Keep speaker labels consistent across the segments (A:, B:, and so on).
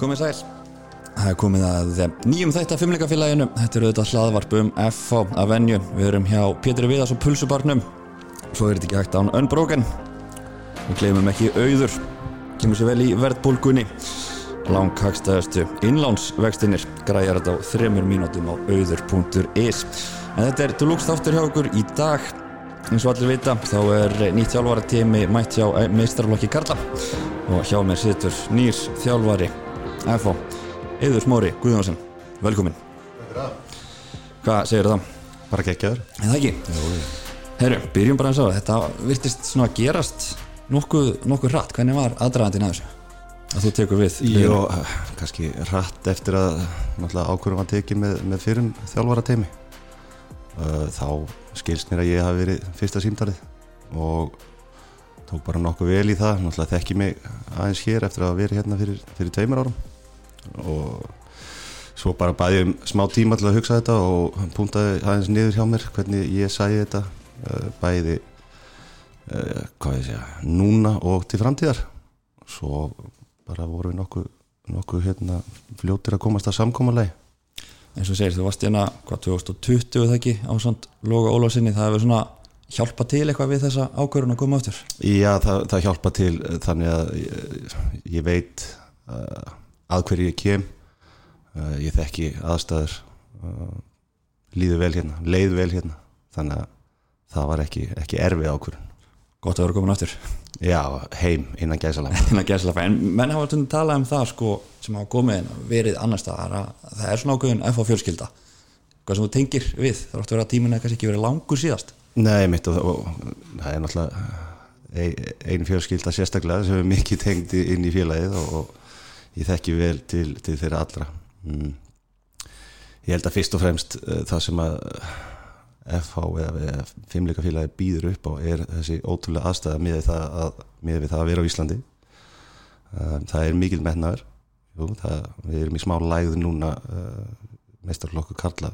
A: Komið sæl. Það er komið að nýjum þætt af fimmleikafélaginu Þetta er auðvitað hlaðvarp um FH að venju. Við erum hjá Pétri Viðars og Pulsubarnum. Svo er þetta ekki hægt án Unbroken. Við glemum ekki auður. Kemur sér vel í verðbólgunni. Langhagstæðastu innlánsvextinir Græjar þetta á þremur mínútum á auður.is En þetta er Deluxe þáttur hjá okkur í dag. Eins og allir vita þá er nýtt þjálfara tími mætt hjá meistarflokki Karla. Og hjá mér situr nýr þjálfari FH, Eður Smári Guðjónsson, velkomin Hvað segir það?
B: Bara geggjaður.
A: Er það ekki? Herru, byrjum bara eins það þetta virtist svona að gerast nokkuð, nokkuð hratt, hvernig var aðdragandinn að þessu? Að þú tekur við
B: Jó, kannski rætt eftir að ákvörðum var tekið með, með fyrrum þjálfara teimi þá skilst mér að ég hafi verið fyrsta símtalið og tók bara nokkuð vel í það. Náttúrulega þekki mig aðeins hér eftir að vera hérna fyrir, fyrir tveimur árum og svo bara bæði um smá tíma til að hugsa þetta og hann puntaði aðeins niður hjá mér hvernig ég sæði þetta bæði hvað ég segja, núna og til framtíðar. Svo bara voru við nokkuð, nokkuð hérna, fljótir að komast að samkómalegi
A: eins og segir þú varst hérna hvað 2020 það ekki á svont logo Ólásinni það hefur svona hjálpa til eitthvað við þessa ákvörðun að koma aftur?
B: Já það, það hjálpa til þannig að ég, ég veit uh, að hverju ég kem uh, ég þekki aðstæður uh, líður vel hérna leið vel hérna. Þannig að það var ekki, ekki erfið ákvörðun.
A: Gott að vera komin aftur.
B: Já, heim innan gæsalapa
A: Innan gæsalapa, en menn hafa tundið talað um það sko sem hafa komið verið annar staðar að það er svona ákveðin FH fjölskylda. Hvað sem þú tengir við, það áttu að vera að tíminu kannski ekki verið langur síðast.
B: Nei, mitt og, og það er náttúrulega einu fjölskylda sérstaklega sem er mikið tengd inn í félagið og, og ég þekki vel til, til þeirra allra. Mm. Ég held að fyrst og fremst uh, það sem að FH eða fimmleikafélagi býður upp á er þessi ótrúlega aðstæða með það að, með það að vera á Íslandi. Það er mikil það, við erum í smá læð núna uh, meistarlokku Karla.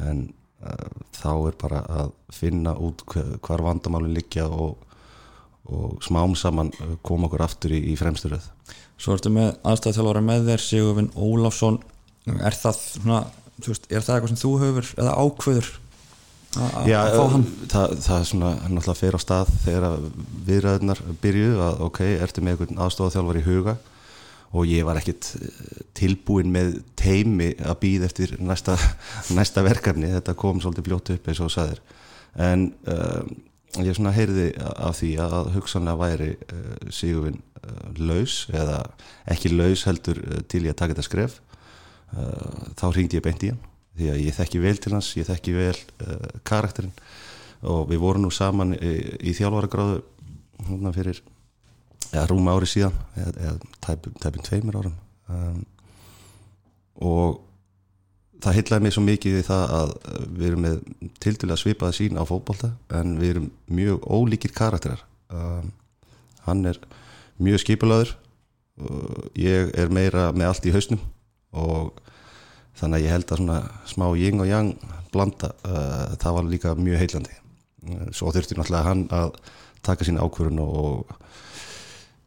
B: En uh, þá er bara að finna út hvar vandamálinn liggja og, og smám saman koma okkur aftur í, í fremsturöð
A: Svo ertu með aðstæðatjálfara með þér Sigurvin Ólafsson. Er það, svona, veist, er það eitthvað sem þú höfur eða ákveður
B: Já, það, það er svona náttúrulega fyrir á stað þegar viðræðunar byrju að ok, ertu með einhvern aðstofþjálfar í huga? Og ég var ekkit tilbúin með teimi að býða eftir næsta, næsta verkefni, þetta kom svolítið bljótt upp eins og sæðir en uh, ég svona heyrði af því að hugsanlega væri uh, Sigurvin uh, laus eða ekki laus heldur til ég að taka þetta skref. Þá ringdi ég beint í hann því að ég þekki vel til hans, ég þekki vel uh, karakterinn og við vorum nú saman í, í þjálfaragráðu hérna fyrir eða rúma ári síðan eða, tæpum tveimur árum. Um, og það hitlaði mig svo mikið í það að við erum með tildulega svipaða sín á fókbólta en við erum mjög ólíkir karakterar. Um, hann er mjög skipulaður ég er meira með allt í hausnum og þannig að ég held að svona smá ying og yang blanda, uh, það var líka mjög heillandi. Uh, svo þurfti náttúrulega hann að taka sín ákvörun og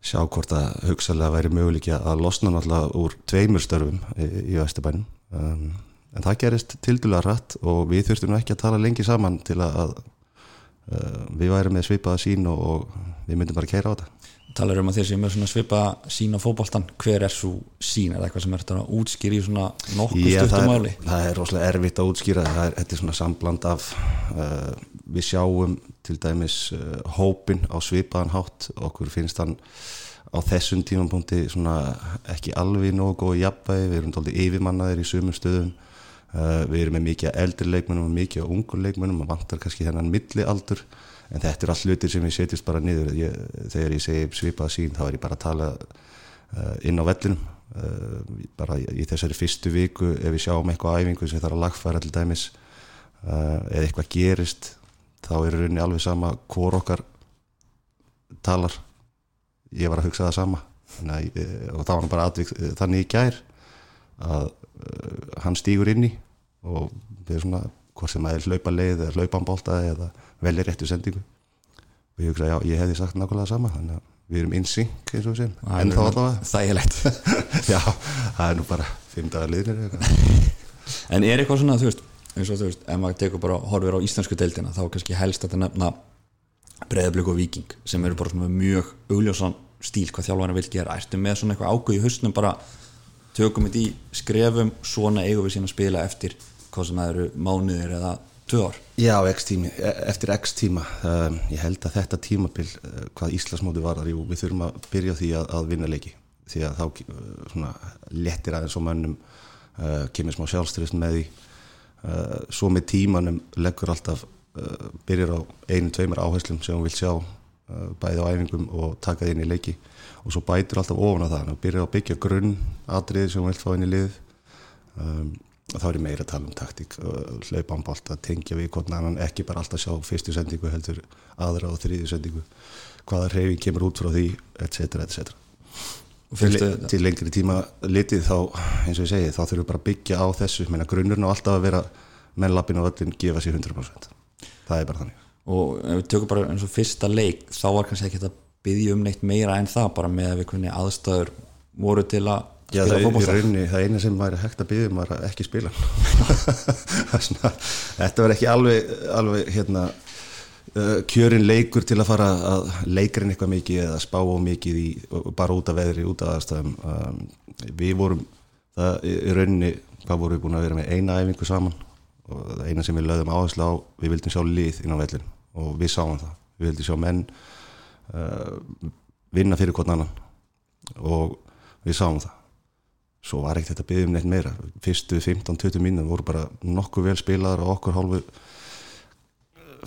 B: sjá hvort að hugsalega væri möguleikja að losna náttúrulega úr tveimur störfum í, í Vesturbænum. Um, en það gerist tildulega rætt og við þurftum ekki að tala lengi saman til að uh, við værum með svipaða sín og, og við myndum bara að keira á þetta.
A: Talar um að þeir sem er svona svipa sín á fókbóltan, hver er svo sín er það eitthvað sem er að útskýra í svona nokkuð stuttum máli?
B: Það er rosalega erfitt að útskýra, það. Er, þetta er svona sambland af uh, við sjáum til dæmis uh, hópin á svipaðan hátt, okkur finnst hann á þessum tímanpunkti svona ekki alveg nógu góð jafnvægi, við erum doldið yfirmannaðir í sumum stöðum uh, við erum með mikið eldri leikmennum og mikið ungur leikmennum og vantar kannski þennan milli aldur en þetta er all hlutir sem ég setjast bara niður. Ég, þegar ég segi svipað sín þá er ég bara að tala uh, inn á vellinum. Uh, bara í, þessari fyrstu viku ef við sjáum eitthvað æfingu sem þarf að lagfæra til dæmis eða eitthvað gerist þá er rauninni alveg sama hvor okkar talar. Ég var að hugsa það sama. Þannig, og þá var bara aðvík þannig í gær að hann stýgur inn í og við erum svona hvort sem að er hlaupa leið eða hlaupa án bólta eða velja réttu sendingu. Og ég hugsa já, ég hefði sagt nákvæmlega sama þannig að við erum insynk eins og sem
A: en þá allavega. þægilegt.
B: Já, það er nú bara fimm dagar liðnir
A: en er eitthvað svona, þú veist eins og þú veist, ef maður tekur bara horfir á íslensku deildina þá kannski helst að það nefna breðablík og viking sem eru bara svona mjög augljósan stíl hvað þjálfana vil gera, ertu með svona eitthvað ágöð í höstnum bara tökum við í skrefum svona eigum við síðan að spila eftir hvað sem það eru mánuðir eða tvö ár.
B: Já, x tími, e, eftir x tíma. Um, ég held að þetta tímabil uh, hvað Íslasmóti var þar, jú, við þurfum að byrja því að, að vinna leiki. Því að þá uh, svona, lettir aðeins og mönnum uh, kemur smá sjálfströðsn með því. Uh, svo með tímanum leggur alltaf uh, byrjar á einu, tveimur áherslum sem hún vil sjá uh, bæði á æfingum og taka það inn í leiki og svo bætur alltaf ofan á það og byrjar að byggja grunn atriði sem hún vil fá inn í lið um, þá er ég meira að tala um taktík hlaupa án bólt að tengja við annan ekki bara alltaf sjá fyrstu sendingu heldur aðra og þrýðu sendingu hvaða reyfing kemur út frá því etc. etc. Til, til lengri tíma litið þá eins og ég segi þá þurfum við bara að byggja á þessu menna grunnurinn á alltaf að vera menn lappin og öllin gefa sér 100% það er bara þannig
A: og ef við tökum bara eins og fyrsta leik þá var kannski ekki þetta byggja um neitt meira en það bara með að við kunni aðstöður voru til að
B: Já, það, raunni, það eina sem væri hægt að byggja um var að ekki spila. Þetta var ekki alveg, alveg hérna, uh, kjörin leikur til að fara að leikurinn eitthvað mikið eða spá og mikið í, bara út af veðri, út af aðstæðum. Um, við vorum það í rauninni, hvað vorum við búin að vera með eina æfingu saman? Og það eina sem við lögðum áherslu á, við vildum sjá lið inn á vellin og við sáum það. Við vildum sjá menn vinna fyrir hvern annan. Og við sáum það. Svo var ekkert þetta byggðum neitt meira. Fyrstu 15-20 mínum voru bara nokkuð vel spilaðar og okkur hálfu.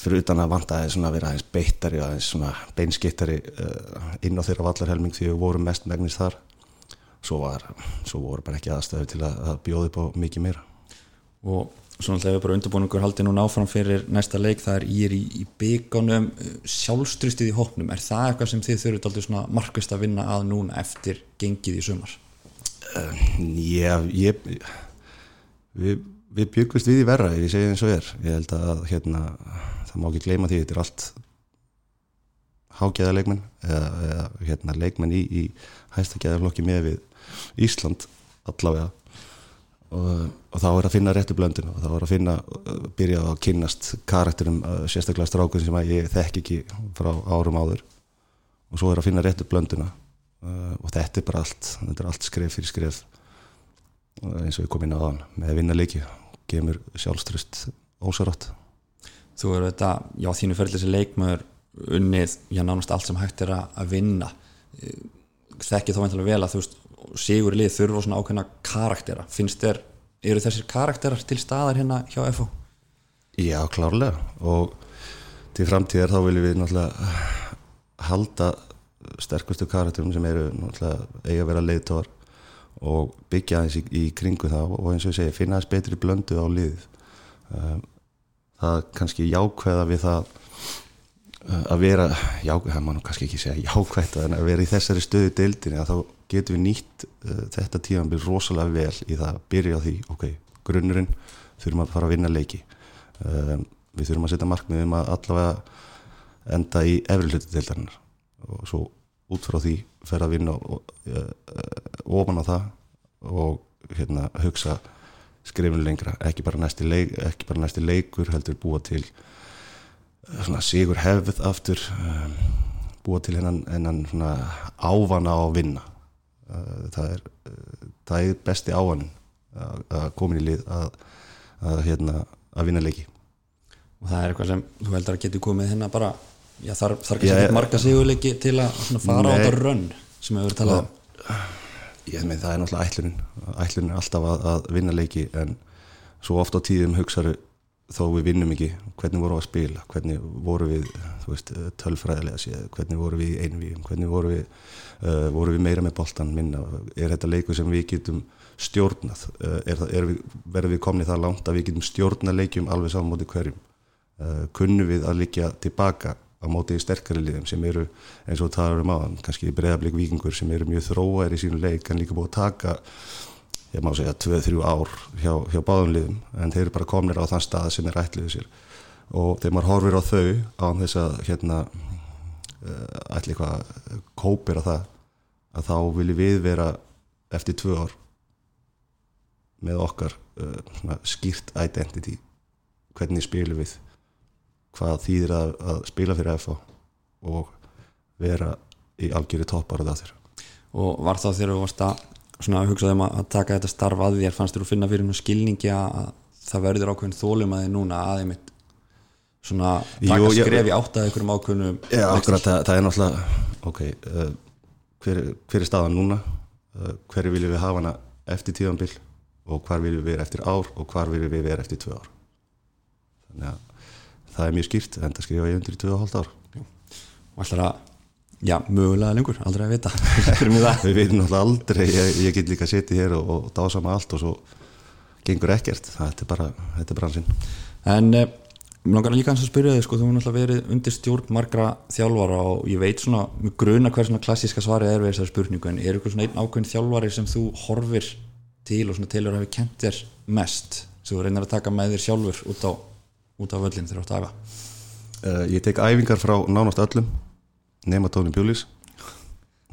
B: Fyrir utan að vanta að vera aðeins beittari aðeins beinskittari uh, inn á þeirra vallarhelming því við vorum mest megnist þar. Svo, var, svo voru bara ekki aðstæður til að, að bjóði upp á mikið meira.
A: Og svona alltaf við bara undirbúinungur haldið núna áfram fyrir næsta leik það er ég er í, í byggunum sjálfstrustið í hóknum, er það eitthvað sem þið þurfum alltaf svona markvist að vinna að núna eftir gengið í sumar?
B: Já, ég við, við byggust við í verra ef ég segja eins og er. Ég held að hérna, það má ekki gleyma því þetta er allt hágæða leikmenn eða, eða hérna, leikmenn í, í hæstakæðarflokki með við Ísland allavega og, og þá er að finna réttu blöndin og þá er að finna, byrja að kynast karakterum, sérstaklega strákun sem ég þekk ekki frá árum áður. Og svo er að finna réttu blöndina uh, og þetta er bara allt þetta er allt skref fyrir skref uh, eins og við komum inn á þann með vinnarleiki gemur sjálfströst ósarátt
A: Þú eru þetta, já þínu ferðlis er leikmaður unnið, já nánast allt sem hægt er að vinna. Þekkið þá veintilega vel að þú veist sigur lið þurfa svona ákveðna karaktera. Finnst þér, eru þessir karakterar til staðar hérna hjá FO?
B: Já, klárlega. Og til framtíðar þá viljum við náttúrulega halda sterkustu karakterum sem eru eiga að vera leiðtóar og byggja aðeins í, í kringu það og eins og ég segja, finna aðeins betri blöndu á lið um, það kannski jákvæða við það að vera jákvæða, það má nú kannski ekki segja jákvæða en að vera í þessari stöðu deildinni að þá getum við nýtt uh, þetta tíðan byrj rosalega vel í það að byrja á því ok, grunnurinn þurfum að fara að vinna leiki. Um, við þurfum að setja markmiðum að allavega enda í efri hluti deildarinnar. Og svo út frá því fer að vinna uh, ofan á það og hérna hugsa skrifin lengra, ekki bara næsti, leik, ekki bara næsti leikur heldur búa til svona sigur hefð aftur um, búa til hennan, hennan svona ávana á að vinna. Uh, það, er, það er besti ávan að koma í lið að, að, hérna, að vinna leiki.
A: Og það er eitthvað sem þú heldur að getur komið hérna bara Já, þar, þar kannski ekki marga sigurleiki til að fara nei, á þetta rönn sem hefur talað um.
B: Ég með það er náttúrulega ætlunin ætlunin er alltaf að, að vinna leiki en svo ofta á tíðum hugsaðu þó við vinnum ekki, hvernig vorum við að spila hvernig voru við veist, tölfræðilega séð, hvernig voru við í einvíum hvernig voru við, uh, voru við meira með boltan minna, er þetta leiku sem við getum stjórnað það, er við, verður komnið það langt að við getum stjórnað leikjum alveg saman mótið hverjum? Uh, kunnum við að líka tilbaka á mótið sterkari liðum sem eru eins og það eru maður, kannski breðablik vikingur sem eru mjög þróar í sínu leik en líka búið að taka ég má segja 2-3 ár hjá, hjá báðum liðum en þeir eru bara komnir á þann stað sem er ætliðu sér. Og þegar maður horfir á þau á þess að hérna, ætli eitthvað kópir að það að þá viljum við vera eftir tvö ár með okkar uh, skýrt identity. Hvernig spilum við? Hvað þýðir að, að spila fyrir FH og vera í algjöru toppar og það þér?
A: Og var þá þegar þú varst að svona hugsaðum að taka þetta starf að þér fannst þér að finna fyrir skilningi að það verður ákveðin þólum að þið núna aðeimitt svona taka skref í átt að einhverjum ákveðnum
B: Já, akkurat, það, það er náttúrulega ok, uh, hver, hver er staðan núna? Uh, hverju viljum við hafa hana eftir tíðanbill og hvar viljum við vera eftir ár og hvar viljum við vera eftir tvö ár? Þannig að það er mjög skýrt en það skrifa ég undir í tvö og hálft ár.
A: Og alltaf að já, mögulega lengur, aldrei að vita.
B: Við veitum náttúrulega aldrei ég, ég get líka að setja hér og, og dása með allt og svo gengur ekkert. Þetta er bara, þetta er bransinn
A: en eh, mér langar líka að spyrja þig sko, þú hefur náttúrulega verið undir stjórn margra þjálfara og ég veit svona mjög gruna hver svona klassíska svarið er við þessari spurningu en er ykkur svona einn ákveðin þjálfari sem þú horfir til og svona tilur að hafa kent þér mest sem þú reynir að taka með þér sjálfur út á, út á völlin þegar þú ætti að æfa?
B: Uh, Ég tek æfingar frá nánast öllum nema Tóni Bjúlis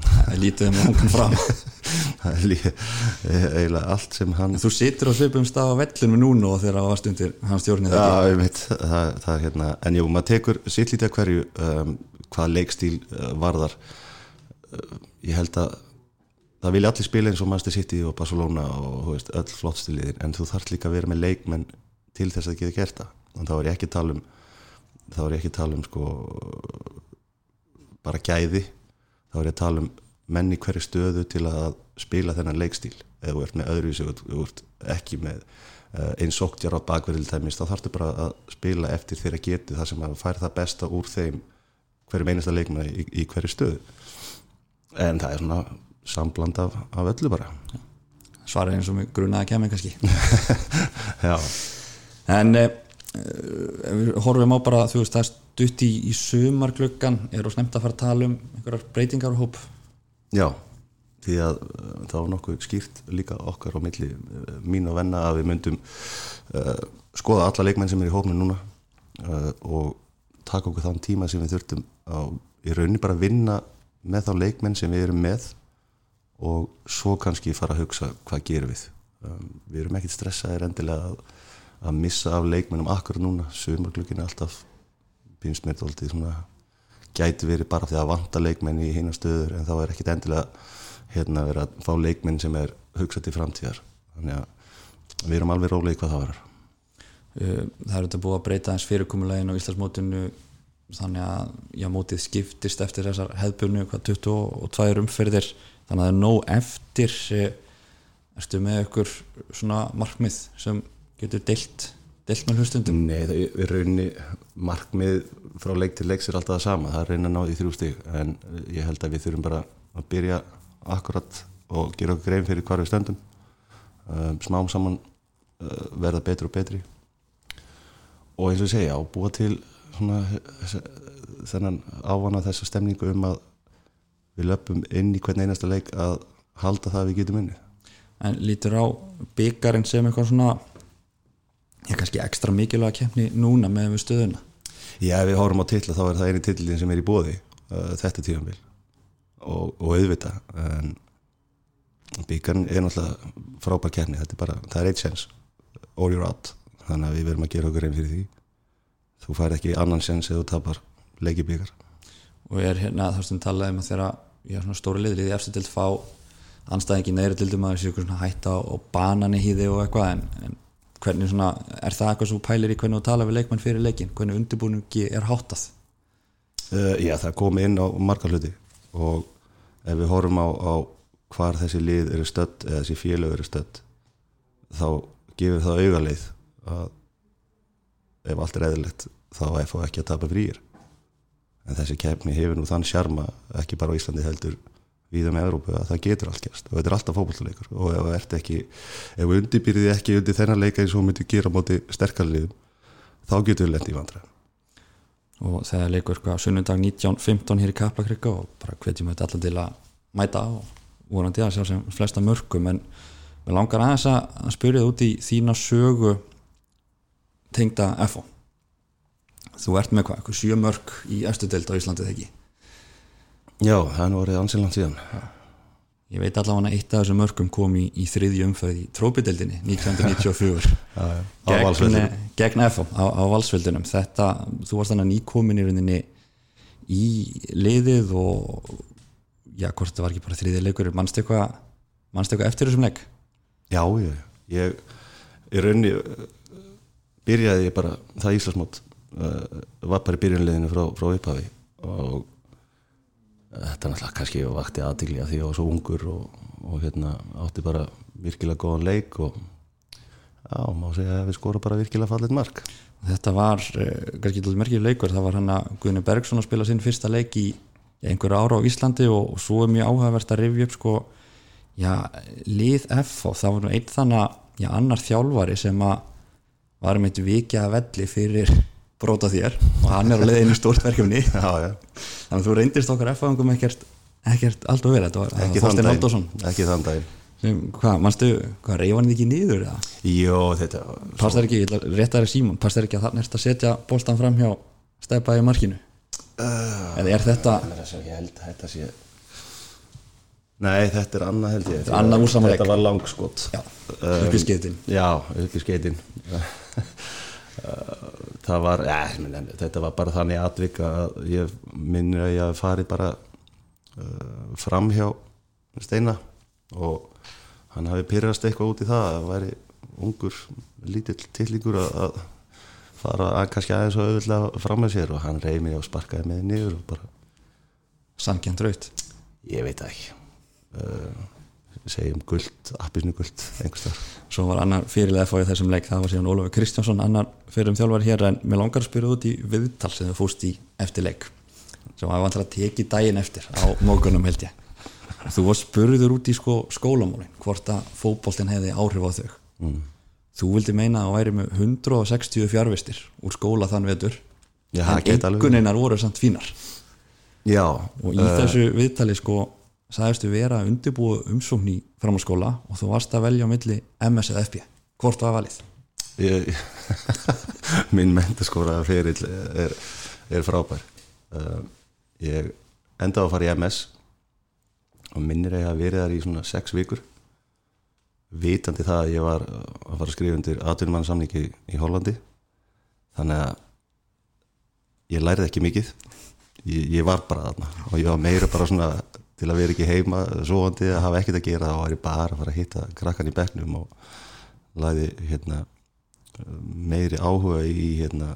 A: Það er lítið um langan fram.
B: Það er eiginlega allt sem hann
A: Þú situr á svipum stað á vellinu núna og þegar það var stundir hans stjórnið
B: Já, ég veit, það, það hérna en jú, maður tekur sitt lítið hverju um, hvað leikstíl uh, varðar. Uh, ég held að það vilja allir spila eins og Manchester City og Barcelona og veist, öll flottstiliðin en þú þarf líka að vera með leikmenn til þess að geta gert það. Og þá er ég ekki að tala um þá er ég ekki að tala um sko bara gæði þá er ég að tala um menni hverju stöðu til að spila þennan leikstíl. Eða þú ert með öðruvísu, þú ert ekki með uh, einn sóktjar á bakverðiltæmis þá þarfstu bara að spila eftir þeirra geti það sem að fær það besta úr þeim hverju einasta leikmann í, í hverju stöðu. En það er svona sambland af, af öllu bara.
A: Svarið eins og grunaði að kemja kannski.
B: Já.
A: En eh, við horfum á bara þú veist það er stutt í, í sumargluggan er þú snemt að fara að tala um einhverjar breytingar og hóp?
B: Já, því að uh, það var nokkuð skýrt líka okkar á milli uh, mín og venna að við myndum uh, skoða alla leikmenn sem er í hópnu núna uh, og taka okkur þann tíma sem við þurftum á, í rauninni bara að vinna með þá leikmenn sem við erum með og svo kannski fara að hugsa hvað gerum við. Um, við erum ekkert stressaðir endilega að, að missa af leikmennum akkur núna, sumarglugin er alltaf finnst mér þetta alltaf gæti verið bara því að vanta leikmenn í hinn stöður en þá er ekkert endilega hérna verið að fá leikmenn sem er hugsað til framtíðar. Þannig að við erum alveg í hvað það verður
A: Það er þetta búið að breyta eins fyrirkomulegin á Íslandsmótinu þannig að já, mótið skiptist eftir þessar hefðbunni hvað 22 umferðir. Þannig að það er nóg eftir erstu með ykkur svona markmið sem getur deilt deilt með hlustundum?
B: Nei, það er rauninni markmið frá leik til leiks er alltaf það sama, það er raunin að ná því þrjú stíg en ég held að við þurfum bara að byrja akkurat og gera okkur grein fyrir hvar við stöndum. Um, smám saman uh, verða betri og betri. Og eins og ég segja, búa til svona þennan ávana þessa stemningu um að við löpum inn í hvern einasta leik að halda það að við getum inni
A: En lítur á byggarinn sem eitthvað svona ég kannski ekstra mikilvæg að kemni núna með við stöðuna?
B: Já, ef við horfum á tilla þá er það eini tillin sem er í bóði uh, þetta tíðanbíl og, og auðvita en byggarinn er náttúrulega frábær kemni, þetta er bara, það er eitt sens all you're out, þannig að við verum að gera okkur einn fyrir því. Þú fær ekki annan sens eða þú tapar leiki byggar.
A: Og ég er hérna þar sem talaði um að þeirra er svona stóri liðlið í eftir til fá anstæðingi neðri dildum að þessu hætta og banani hýði og eitthvað en, en hvernig svona, er það eitthvað svo pælir í hvernig þú tala við leikmann fyrir leikin hvernig undirbúningi er háttað?
B: Uh, Já, það komi inn á marga hluti og ef við horfum á, á hvar þessi lið eru stödd eða þessi félög eru stödd þá gefur það augaleið að ef allt er eðlilegt þá er það ekki að tapa frýir en þessi kefni hefur nú þann sjarma ekki bara á Íslandi heldur við um Európu að það getur allt gerst. Og þetta er alltaf fókbaltleikur og ef það ert ekki ef við undirbyrðið ekki undir þennan leika eins og myndi gera móti sterkarliðum þá getur við lendið í vandra
A: og þegar leikur sko sunnundag 19.15 hér í Kaplakrika og bara hvetjum við allar til að mæta og vorandi að sjá sem flesta mörgum en við langar aðeins að spyrja það út í þína sögu tengda FO þú ert með hvað, sjö mörg í eftir deilt á Íslandið ekki
B: Já, það er nú orðið ansiland síðan.
A: Ég veit allavega að eitt af þessum mörgum kom í, í þriðju umföð í trópideldinni 1994 gegn, gegn FO á, á valsveldunum þetta, þú varst þannig nýkomin í rauninni í liðið og já, hvort það var ekki bara þriðið leikur, mannst eitthvað mannst eitthvað eftir þessum leik?
B: Já, ég, ég í rauninni byrjaði ég bara það Íslasmót uh, var bara í byrjunliðinu frá, frá upphafi og þetta er náttúrulega kannski vakti aðtíli að því að ég var svo ungur og, og hérna átti bara virkilega góðan leik og já, má segja að við skora bara virkilega fallit mark.
A: Þetta var uh, kannski til merkjur leikur, það var hann að Guðni Bergson að spila sinn fyrsta leik í einhverju ára á Íslandi og, og svo er mjög áhugavert að rifja upp sko, já, lið F og það var nú einn þannig að, annar þjálfari sem að varum eitt vikið að velli fyrir bróta þér. Og hann er á leiðinu stórt verkefni.
B: Já,
A: þannig að þú reyndist okkar F-fangum ekkert, ekkert allt og vel þetta var
B: þann daginn. Ekki þann daginn.
A: Hvað, mannstu, hvað reyfa hann ekki nýður?
B: Jó, þetta
A: Past það ekki, rétt aðra Símón, past það ekki að nærst að setja bóltan fram hjá stefpa í markinu? Uh, eða er þetta
B: ég held að þetta sé Nei, þetta er annað held ég.
A: Þetta, annað
B: þetta var langskott
A: Já, upp í skeitin.
B: Um, Já, upp í skeitin það var ja, þetta var bara þannig atvik að ég minnir að ég fari bara uh, fram hjá Steina og hann hafi pyrrast eitthvað út í það að væri ungur lítill tillingur að fara að kannski aðeins og auðvitað fram með sér og hann reyði mig og sparkaði mig niður og bara
A: Samkjönd raut?
B: Ég veit ekki uh, segjum guld, appisnu guld einhverstar.
A: Svo var annar fyrirlega fóið þessum leik, það var síðan Ólafur Kristjánsson annar fyrir um þjálfar hér en mér langar að spyrja út í viðtal sem þau fóst í eftir leik sem var vantilega að teki daginn eftir á mókunum held ég þú var spurður út í sko skólamólin hvort að fókbóltinn hefði áhrif á þau mm. þú vildi meina að væri með 160 fjárvistir úr skóla þann vetur
B: Já,
A: en einhverneinar voru samt fínar
B: Já,
A: og í uh, þessu viðtali sko sagðistu vera að undirbúa umsókn í framhalskóla og þú varst að velja á milli MS eða FB, hvort var valið?
B: Ég, minn menturskóra ferill er, er frábær. Uh, ég endaði að fara í MS og minnir að ég hafi verið þar í svona 6 vikur vitandi það að ég var að fara að skrifa undir atvinnumannsamningi í Hollandi. Þannig að ég læriði ekki mikið. Ég, ég var bara þarna og ég var meira bara svona til að vera ekki heima svoandi að hafa ekkert að gera þá var ég bara að fara að hitta krakkan í begnum og læði hérna, meiri áhuga í hérna,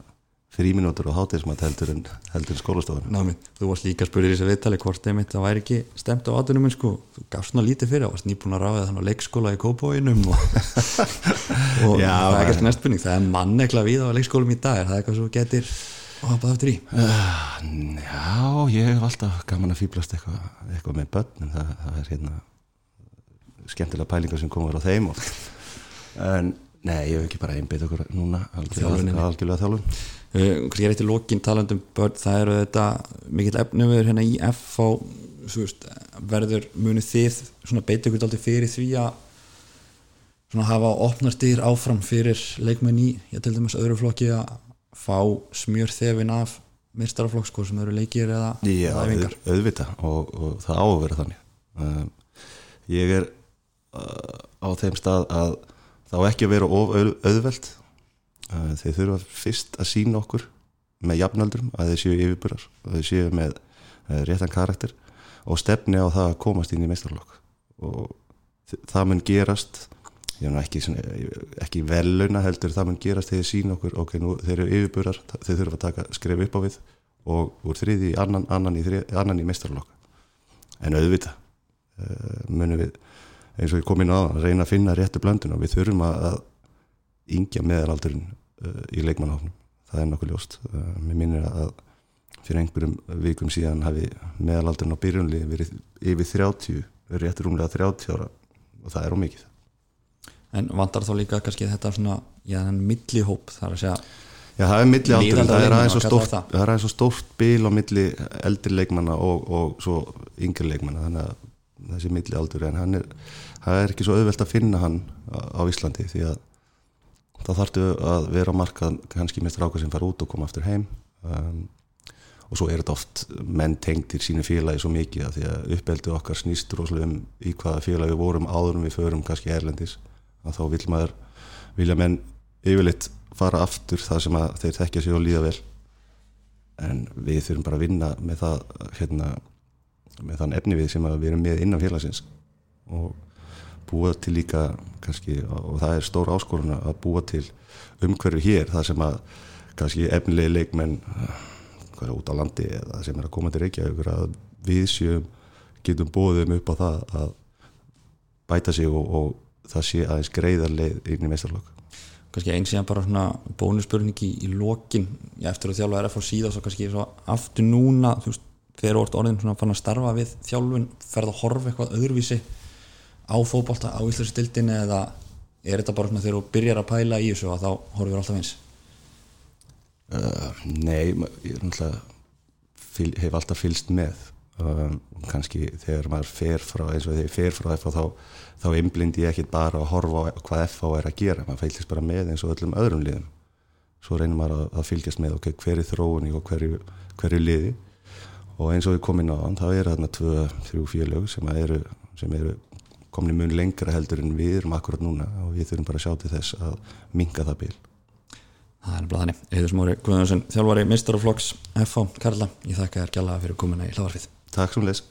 B: fríminútur og hátismat heldur en, en skólastofan
A: Námi, þú varst líka að spyrja í þessu viðtali hvort einmitt það væri ekki stemt á aðunum sko. þú gafst svona lítið fyrir, það varst nýbúin að ráða þannig á leikskóla í kópóinum og, og Já, það er ekkert næstbyrning það er mannekla við á leikskólum í dag er það eitthvað svo getur og hafðið eftir í?
B: Uh, já, ég hef alltaf gaman að fýblast eitthvað, eitthvað með börn en það, það er hérna skemmtilega pælingar sem komur á þeim oft. en nei, ég hef ekki bara einbit okkur núna algjörlega þjálfum
A: uh, Ég er eftir lókin talandum börn, það eru þetta mikill efnumöður hérna í F á veist, verður munið þið svona beitið ykkur aldrei fyrir því að svona hafa opnarstýr áfram fyrir leikmenn í, ég til dæmis öðru flokki að fá smjör þefin af mistaraflokk sko sem eru leikir eða
B: Já, auð, auðvita og, og það á að vera þannig. Um, ég er uh, á þeim stað að það á ekki að vera of auð, auðvelt. Uh, þeir þurfa fyrst að sína okkur með jafnaldurum að þeir séu yfirburar að þeir séu með uh, réttan karakter og stefni á það að komast inn í mistaraflokk og það mun gerast ég er ekki, ekki veluna heldur það mun gerast þegar sín okkur ok, nú þeir eru yfirburar, þeir þurfa að taka skref upp á við og úr þriði annan, annan í, í, mestrarlokka en auðvita uh, munum við eins og ég kom inn á að reyna að finna réttu blöndun og við þurfum að, yngja meðalaldurinn uh, í leikmannhófnum það er nokkuð ljóst. Uh, mér minnir að fyrir einhverjum vikum síðan hafi meðalaldurinn á byrjunli verið yfir 30 verið réttur umlega 30 ára og það er ómikið
A: en vandar þá líka kannski þetta svona, já, millihóp þar að segja
B: Já, það er milli áttur, það er aðeins aðeins svo stórt bíl á milli eldri leikmanna og, og svo yngri leikmanna, þannig að þessi milli áttur, en hann er það er ekki svo auðvelt að finna hann á Íslandi því að það þartu að vera á markað kannski með stráka sem fara út og koma aftur heim um, og svo er þetta oft menn tengtir sínu félagi svo mikið að því að uppeldu okkar snýst rosalega um í hvaða félagi við vorum áður um við förum kannski erlendis að þá vil maður vilja menn yfirleitt fara aftur það sem þeir tekja sig og líða vel. En við þurfum bara að vinna með það hérna, með þann efni við sem við erum með innan félagsins og búa til líka kannski, og það er stór áskorun að búa til umhverju hér það sem að kannski efnilegi leikmenn er út á landi eða sem er að koma til Reykjavík að við séum getum bóðum upp á það að bæta sig og, og það sé aðeins greiðarleið inn í meistarlokk
A: kannski eins og bara svona bónuspurningi í lokin. Já, eftir að þjálfa RF á síðan og kannski svo aftur núna þú veist, þegar orðin orðin svona fann að starfa við þjálfun ferða að horfa eitthvað öðruvísi á fókbalta á Íslandsdildin eða er þetta bara svona þegar þú byrjar að pæla í þessu og þá horfir alltaf eins?
B: Uh, Nei, ég er náttúrulega hef alltaf fylst með um, kannski þegar maður fer frá eins og þegar ég fer frá FH þá, þá einblind ég ekki bara að horfa á hvað FH er að gera, maður feilist bara með eins og öllum öðrum liðum. Svo reynir maður að, að fylgjast með okay, hverju þróunni og hverju, hverju liði. Og eins og við komum inn á þann þá er þarna 2-3 félög sem eru, eru komin mun lengra heldur en við erum akkurat núna og við þurfum bara að sjá til þess að minga það bíl
A: Það er þannig, Eður Smári Guðnarsson, þjálfari Mistaroflokks FH Karla, ég þakka þér gæla fyrir komuna í hlaðarfið
B: Takk svo les